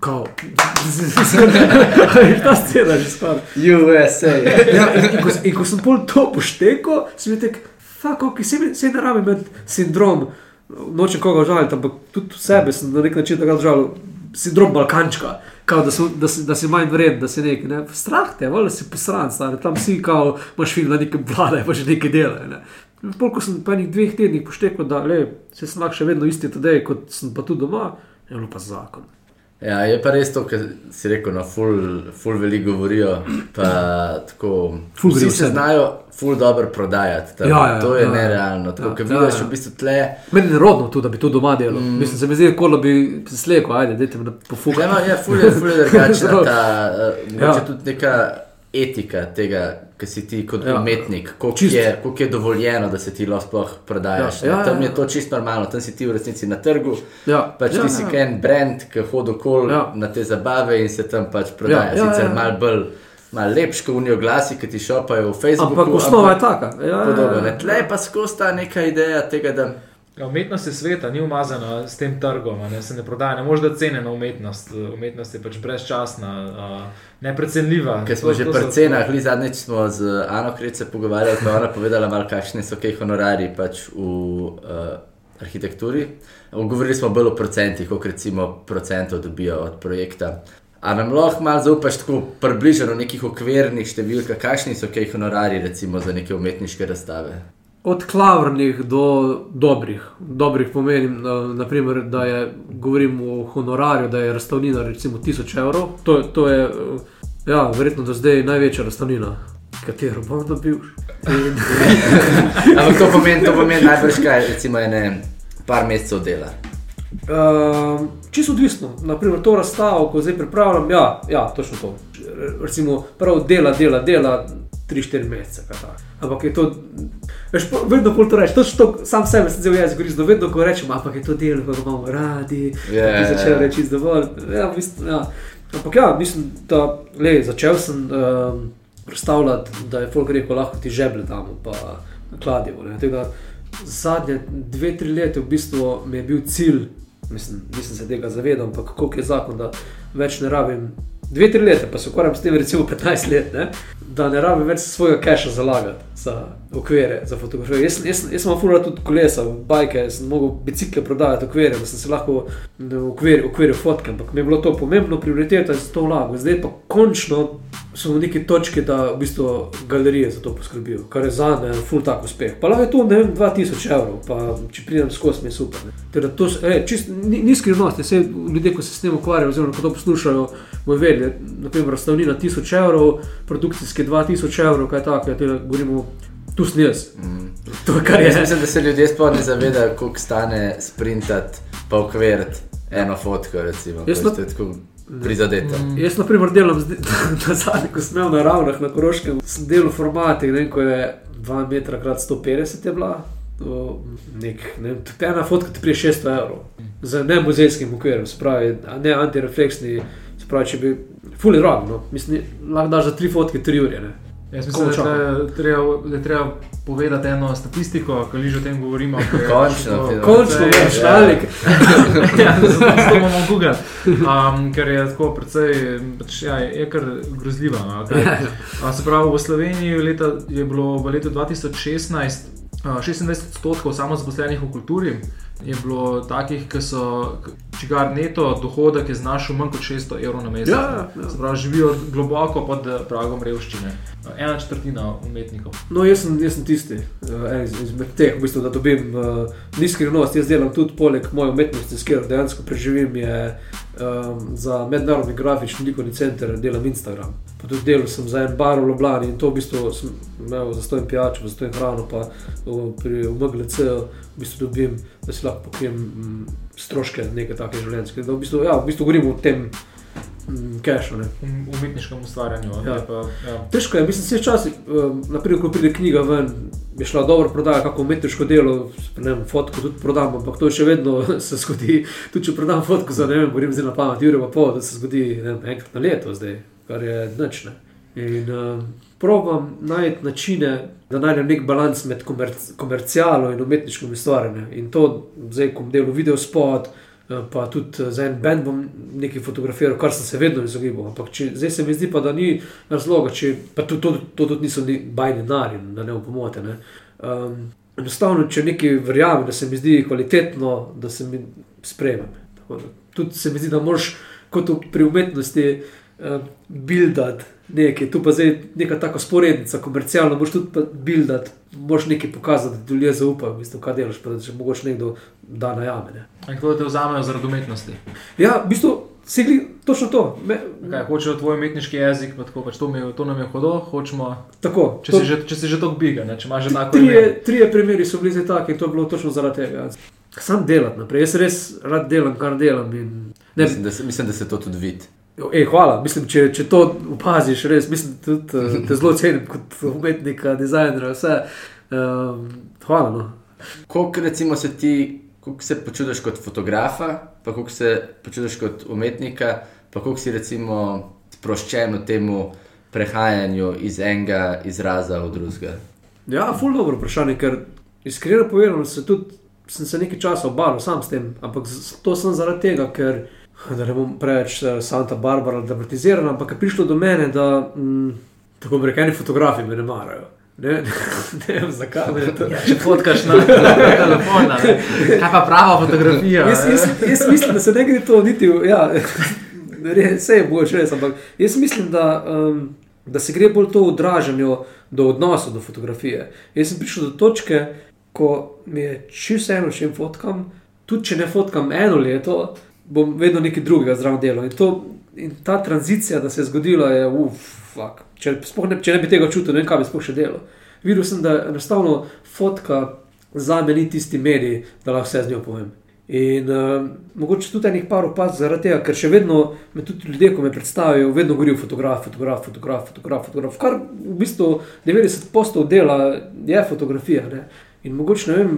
kao, ta scena že skoraj. USA. Ja, in, in, ko, s- in ko sem pol to poštekal, sem rekel, fuck, ok, se, se ne rabi imeti sindrom, nočem koga žaliti, ampak tudi sebe sem na nek način tako žalil, sindrom Balkančka. Kao, da, so, da, si, da si manj vreden, da si nekaj. Ne? Strah te, voda si posran, stane. tam si kao, imaš film, da nekaj vlada, pa že nekaj dela. Ne? Pol, ko sem po enih dveh tednih poštekal, da le, se sem lahko še vedno isti tedej, kot sem pa tu doma, je bilo pa zakon. Ja, je pa res to, kar si rekel, no, ful, ful veliko govorijo. Pa tako, Ful vsi se znajo ful dobro prodajati. Tam. Ja, ja, to je ja, ja. nerealno. Tako, Ja, ja, vidiš ja. v bistvu tle. Meni je nerodno tu, da bi to doma delal. Mm. Mislim, se mi zdi, kot da bi se slekel, ajde, dajte me pofukati. Ja, no, je ful je, ful je drugačna Zelo. ta, uh, Ja. tudi neka etika tega, ki si ti kot Ja. ja. umetnik, koliko je, koliko je dovoljeno, da se ti lahko sploh prodajaš. Ja, ja, ne. tam ja, je to čisto normalno, tam si ti v resnici na trgu. Ja, Pač ja, ti si ja. en brand, ki hodi okoli Ja. ja. na te zabave in se tam pač prodaja. Ja, ja, Sicer ja. malo bolj malo lepš, kot unijo glasi, ki ti šopajo v Facebooku. Ampak osnova je taka. Ja, ja, Podobno, ne. ja. Tle pa skozi ta neka ideja tega, da Ja, umetnost je sveta, ni umazana s tem trgom, ne, se ne prodaja, ne moreš da cene na umetnost. Umetnost je pač brezčasna, a, neprecenljiva. Ker smo To- že pri cenah, li zadnjič smo z Ano Krec se pogovarjali, pa je ona povedala, malo, kakšni so kaj honorari pač v uh, arhitekturi. Govorili smo bolj o procentih, koliko recimo procentov dobijo od projekta. A nam lahko malo zaupaš tako približno v nekih okvirnih številkah, kakšni so kaj honorari recimo za neke umetniške razstave? Od klavrnih do dobrih. Dobrih pomeni, na- naprimer, da je, govorim o honorarju, da je razstavnina recimo 1000 evrov. To, to je, eh, ja, verjetno do zdaj največja razstavnina, katero bom dobil. Ampak to pomeni, to pomeni najbrž kaj, recimo ene par mesecev dela. Um, čisto odvisno. Naprimer, to razstavo, ko zdaj pripravljam, ja, ja točno to. Recimo, prav dela, dela, dela 3-4 mesece. Ampak je to, veš, po- vedno bolj to rečeš, točno to, sam sebe sem zdaj jezik koristil, vedno ko rečem, ampak je to delo, ki ga imamo radi, Ja, yeah, ja, začel ja. reči dovolj. Ja, bistvu, ja. Ampak ja, mislim, da le, začel sem um, predstavljati, da je folk rekel, lahko ti žeble damo, pa kladimo. ne. Da Zadnje dve, tri leta v bistvu mi je bil cilj, mislim, nisem se tega zavedal, ampak koliko je zakon, da več ne rabim. Dve, tri leta, pa se ukvarjam s tem, recimo 15 let, ne? da ne rabim več svojega keša zalagati za okvire, za fotografijo. Jaz, jaz, jaz sem imel tudi kolesa, bajke, sem mogel bicikle prodajati, okvire, da sem se lahko okvir, okvirju fotke, ampak mi je bilo to pomembno, prioriteta in sem to vlagal. Zdaj pa končno smo v neki točki, da v bistvu galerije za to poskrbijo, kar je za me ful tak uspeh. Pa lahko je to, ne vem, 2000 evrov, pa če pridem skozi, mi je super. ne. Teda to s- e, čist, ni, ni skrivnost, vse ljudje, ko se s tem ukvarjajo, oziroma ko to poslušajo, bojo vedeli, naprimer, razstavnina 1000 evrov, produkcijske 2000 evrov, kaj takega, tega govorimo, tu sem jaz. Mm. To, kar Jaz je. mislim, da se ljudje sploh ne zavedajo, koliko stane sprintati pa ukviriti eno fotko. Recimo, Jaz na- prizadeti. Mm. Jaz, na primer, delam zdaj- na zadnji, ko sem imel na ravnah na Koroškem, sem delal formatih, ne vem, ko je 2 metra krat 150 je bila. to Nek, ne, ena fotka ti prije 600 evrov, z ne muzejskim okvirom, se pravi, a ne antirefleksni, se pravi, če bi, fully drag, no, mislim, lahko daš za tri fotke 3 ure, ne. Jaz mislim, da Koliko je treba, da je treba povedati eno statistiko, ki že o tem govorimo. je Končno, to-. Končno, precej- veš, nalik. ja, zato bomo Google. Um, ker je tako precej, pač, ja, je kar grozljiva. No. A, se pravi, v Sloveniji leta, je bilo v letu 2016 a, 26 odstotkov samozaposlenih v kulturi. Je bilo takih, ki so, čigar neto dohodek je znašal manj kot 600 evrov na mesec. Ja, ja. Pravi, živijo globoko pod eh, pragom revščine. Ena četrtina umetnikov. No, jaz sem, jaz sem tisti, uh, en iz- izmed teh, v bistvu, da dobim uh, ni skrivnost. Jaz delam tudi poleg moje umetnosti, s katero dejansko preživim, je um, za mednarodni grafični likovni center, delam Instagram. Pa tudi delal sem za en bar v Ljubljani in to v bistvu sem imel za stojno pijačo, za stojno hrano, pa v, pri v MGLC v bistvu dobim, da si lahko pokrijem mm, stroške neke take življenjske. Da v bistvu, ja, v bistvu govorim o tem mm, kešu. Um, umetniškem ustvarjanju. Ja. Pa, ja. Težko je, mislim, vse časi, um, naprimer, ko pride knjiga ven, je šla dobro prodaja, kako umetniško delo, ne vem, fotko tudi prodam, ampak to še vedno se zgodi, tudi če prodam fotko za ne vem, govorim zdaj na pamet, ure pa pol, da se zgodi vem, enkrat na leto zdaj, kar je nočne. In um, probam najti načine, da najdem nek balans med komerc komercialno in umetniškim ustvarjanjem. In to zdaj, ko delam video spot, eh, pa tudi eh, za en bend bom nekaj fotografiral, kar sem se vedno izogibal. Ampak če, zdaj se mi zdi pa, da ni razloga, če, pa tudi to, to, to tudi niso ni bajni denarji, da ne upomote. Ne. Um, enostavno, če nekaj verjamem, da se mi zdi kvalitetno, da se mi da Tudi se mi zdi, da moraš kot pri umetnosti uh, buildati nekaj, tu pa zdaj neka taka sporednica, komercialna, moraš tudi pa buildati, moraš nekaj pokazati, da ljudje zaupajo, v bistvu, kaj delaš, pa da če mogoče nekdo da na jame. Ne. In kako te vzamejo zaradi umetnosti? Ja, v bistvu, segli točno to. Me, Kaj, hočejo tvoj umetniški jezik, pa tako, pač to, mi, to nam je hodo, hočemo. tako, Če to- si že, če si že tako biga, ne, če imaš že tako Trije, trije primeri so bili zdaj taki in to je bilo točno zaradi tega. Sam delati naprej, jaz res rad delam, kar delam. In, ne, Mislim, da se, mislim, da se to tudi vidi. Ej, hvala, mislim, če, če to opaziš, res mislim, tudi eh, te zelo cenim kot umetnika, dizajnera, vse. Um, hvala. No. Koliko recimo se ti, koliko se počutiš kot fotografa, pa koliko se počutiš kot umetnika, pa koliko si recimo sproščen v tem prehajanju iz enega izraza v drugega? Ja, ful dobro vprašanje, ker iskreno povedano se tudi, sem se nekaj časa obarval sam s tem, ampak to sem zaradi tega, ker, da ne bom preveč eh, Santa Barbara dramatiziran, ampak je prišlo do mene, da, mm, tako eni fotografi me ne marajo. Ne, ne vem, zakaj je to. Če fotkaš na telefon, a ne? kaj pa prava fotografija? Jaz, jaz, jaz mislim, da se ne gre to niti v. Ja, Vse je boš res, ampak jaz mislim, da, um, da se gre bolj to v odražanju do odnosa do fotografije. Jaz sem prišel do točke, ko mi je čisto eno, če jim fotkam, tudi če ne fotkam eno leto, bom vedno nekaj drugega zraven delal. In, to, in ta tranzicija, da se je zgodila, je uf, fuck. Če, ne, če ne bi tega čutil, ne vem, kaj bi sploh še delal. Videl sem, da enostavno fotka za me ni tisti medij, da lahko vse z njo povem. In uh, mogoče tudi enih par opazov zaradi tega, ker še vedno me tudi ljudje, ko me predstavijo, vedno govorijo fotograf, fotograf, fotograf, fotograf, fotograf. Kar v bistvu 90% dela je fotografija. Ne? In mogoče ne, vem,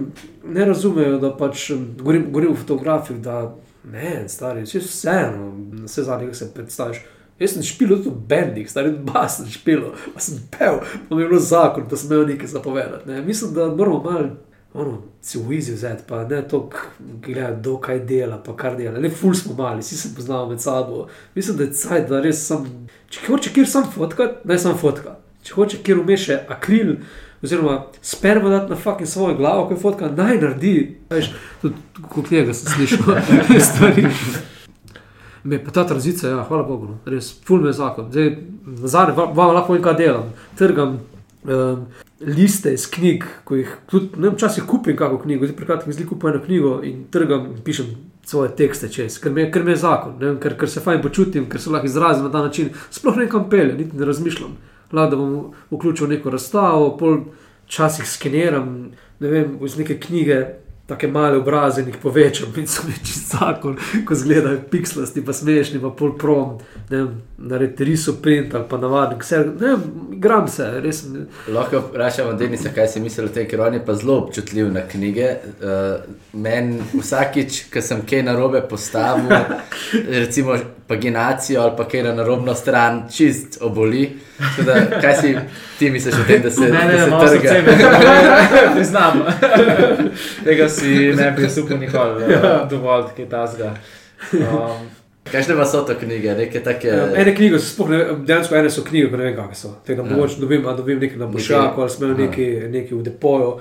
ne razumejo, da pač govorim, govorim o fotografih, da ne, stari, če vseeno, vse zadnje, ki se predstaviš. Jaz sem špil tudi v bendih, stari bas sem špil, pa sem pel, pa mi je bilo zakon, da sem imel nekaj zapovedati. Ne? Mislim, da moramo malo ono, si v izi vzeti, pa ne to, gledati, kdo kaj dela, pa kar dela. Ne, ful smo mali, vsi se poznamo med sabo. Mislim, da je cajt, da res sem. Če hoče kjer sam fotkat, naj sam fotka. Če hoče kjer umeše akril, oziroma sperma dati na fucking svojo glavo, ko je fotka, naj naredi. Veš, tudi kot njega sem slišal stvari. Me pa ta tranzicija, ja, hvala Bogu, no. res, ful me zakon. Zdaj, nazadnje, va- vam lahko povem, kaj delam. Trgam um, liste iz knjig, ko jih tudi, ne vem, včasih kupim kako knjigo, zdaj prekratko zli kupim eno knjigo in trgam in pišem svoje tekste čez, ker me, ker me je zakon, ne vem, ker, ker se fajn počutim, ker se lahko izrazim na ta način. Sploh ne vem, kam pelje, niti ne razmišljam. Lahko da bom vključil neko razstavo, pol časih skeniram, ne vem, iz neke knjige. Take male obraze jih povečam, in so čist zakon, ko zgledajo pikslasti, pa smešni, pa pol prom, ne vem, narediti riso print ali pa navaden, vse, ne vem, igram se, res. Lahko vprašamo Denisa, kaj si misli o tem, ker on je pa zelo občutljiv na knjige. Uh, Meni vsakič, ko sem kaj narobe postavil, recimo paginacijo ali pa kaj na narobno stran, čist oboli. Tako Da, kaj si ti misliš o tem, da se, Ne, da ne, se malo trga? srce me priznam. Tega si ne bi upal nikoli uh, dovolj, kaj tasga. Um, Kakšne pa so to knjige, neke take. Ja, ene knjige so sploh, ne, dejansko ene so knjige, ne vem, kakšne so. Tako da Ja. mogoče dobim, dobim nekaj na bošaku ali smo nekaj, nekaj v depoju.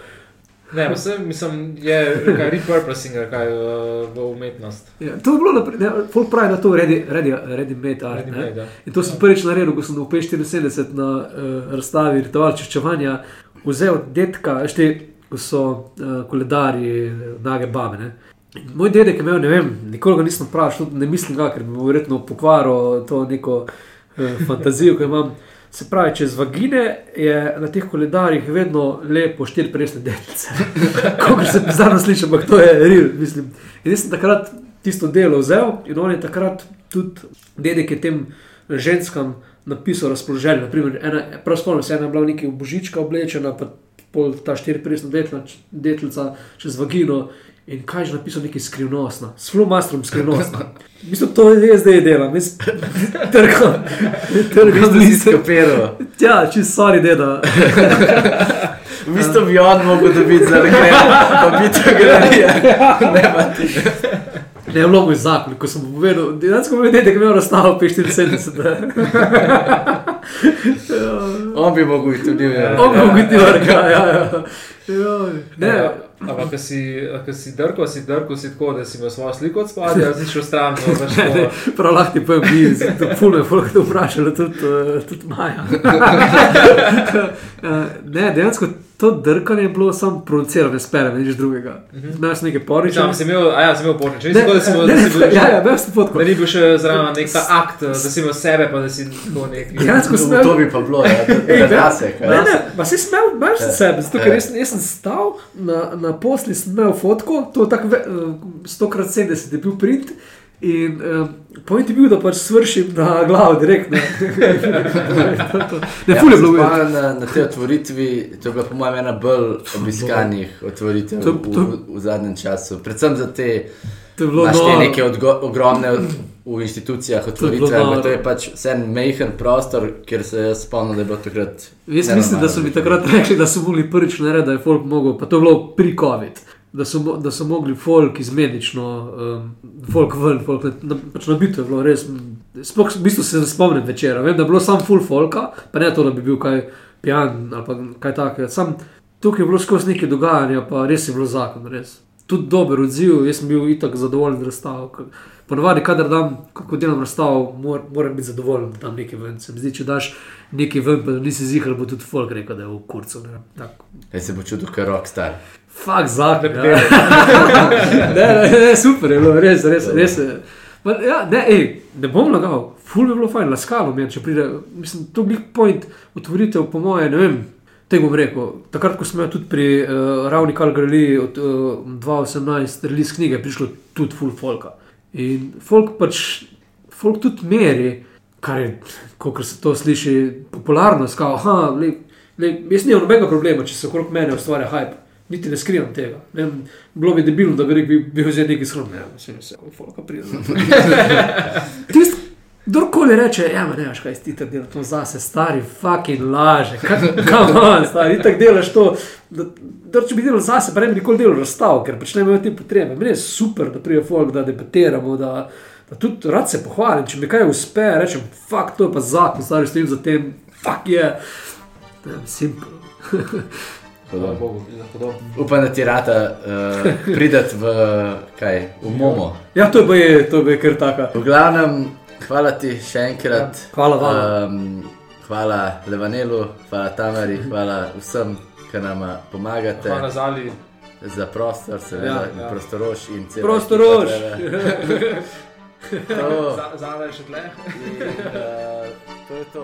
Ne, pa se, mislim, je kaj repurposing, kaj uh, v umetnost. Ja, to je bilo, naprej- folk pravi, da to redi, redi, redi made art. Ready made, ja. In to sem prvič naredil, ko sem v P74 na uh, razstavi ritual češčevanja vzel detka, šte, ko so uh, koledarji nage babe. Ne. In Moj dedek je imel, ne vem, nikoli ga nisem vprašal, ne mislim ga, ker bi verjetno pokvaril to neko uh, fantazijo, ki jo imam. Se pravi, čez vagine je na teh koledarjih vedno lepo štiri presne delce. Kot se zdaj sliši, ampak to je real, mislim. In jaz sem takrat tisto delo vzel in on je takrat tudi dedek je tem ženskam napisal razpoloženje. Naprimer, ena, prav spomnim se, ena je bila v neki božička oblečena, pa pol ta štiripresna deteljica čez vagino. In kaj je že napisal, nekaj skrivnostno, s flomastrom skrivnostno. Mislim, to je zdaj delam, jaz trgam, trgam si liste. skopiral. Ja, čist sorry, deda. V bistvu bi on mogel dobiti za reklamo, pa biti galerija. Ne pa ti. Ne, je bilo moj zakon, ko sem povedal, dejansko mi je dedek imel razstavo 75. On bi mogel biti tudi v On bo biti vrga, ja, ja. Joj, Ne, Ja, Ampak, ko si, ko si drgal, si drgal si tako, da si imel svojo sliko od spodaj, ali si šel stran, da Ne, ne, to. prav lahko ti povem, mi smo puno, folk to vprašali, tudi, uh, tudi Maja. Eh, ne, dejansko to drkanje je bilo samo producirano, sperem, nič drugega. Imel sem nekaj poriča. Tam si imel, a ja, si imel pornič, nisi tako, da si imel, da si bil, ja, ja, imel sem fotko. da ni bil še zraven nek ta akt, da si imel sebe, pa da si tako nek. Dejansko sem To imel. bi pa bilo, ja, da- Ej, da ne. Ne, ne, pa si smel, imaš Ja. sebe, zato ker Ja. jaz, jaz sem stal na, na posli, sem imel fotko, to je tako ve- eh, 100x70 je bil print. In uh, point je bil, da pač svršim na glavo direktno. ne, Ja, ful je se bilo spomnim Na, na tej otvoritvi, to je bila po mojem ena bolj obiskanih otvoritev To- to- v, v zadnjem času. Predvsem za te Imaš te neke odgo- ogromne od, v institucijah otvoritve, ampak to je pač vse en majhen prostor, kjer se jaz spomnim, da je bilo takrat. Jaz mislim, da so mi takrat rekli, da so mogli prvič narediti, da je folk mogel, pa to je bilo pri COVID. Da so, da so mogli folk izmenično, um, folk ven, folk na, na, pač na bitu je bilo res. Sploh v bistvu se ne spomnim večera. Vem, da je bilo samo full folka, pa ne to, da bi bil kaj pijan ali kaj takega. Sam tukaj je bilo skozi nekaj dogajanja, pa res je bilo zakon, res. Tudi dober odziv, jaz sem bil itak zadovoljen z razstavo. ker Ponavadi, kadar dam, ko delam razstavo, mor, moram biti zadovoljen, da dam nekaj ven. Se mi zdi, če daš nekaj ven, pa nisi zihar, bo tudi folk rekel, da je v kurcu. ne. Jaz se bo čutil, kot rockstar. Fak zakon. Ja. ne, ne, ne, super je bilo, res, res. res je. Pa, ja, ne, ej, ne bom lagal, ful bi bilo fajn, laskalo mi je, če pride. Mislim, to bi point otvoritev, po moje, ne vem. Te bom rekel, takrat, ko smo jo tudi pri uh, Ravni Kalgarili od uh, 2018 release knjige, prišlo tudi full folka. In folk pač, folk tudi meri, kar je, kot se to sliši, popularno, skao, aha, le, le, jaz nimam nobenega problema, če se okrog mene ustvarja hype. Niti ne skrivam tega. Ne, bilo bi debilno, da bi rekel, bi, bi vzel nekaj skromnega. Ne, vse, vse, folka pride. Tist, kdorkoli reče, ja, ne veš, kaj ti tako delaš, to zase, stari, fucking laže, kam on, stari, tako delaš to. Da, da, če bi delal zase, pa ne bi nikoli delal razstav, ker pač ne imajo te potrebe. Meni je super, da pride folk, da debatiramo, da, da tudi rad se pohvalim. Če mi kaj uspe, rečem, fuck, to je pa zakon, stari, stojim za tem, fuck je. Yeah. Simpel. Hvala Bogu, za podobno. Upam, da ti rata uh, prideti v, kaj, v Momo. Ja, to je pa je, to je kar taka. V glavnem, hvala ti še enkrat. Ja, hvala vam. Um, hvala Levanelu, hvala Tamari, hvala vsem, ki nam pomagate Hvala Zali. za prostor, seveda, Ja, in ja. prostorož in celo. Prostorož. To, Zala je še tle. in, uh, to je to.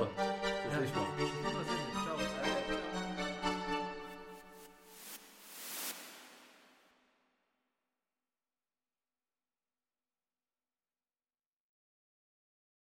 Slišimo.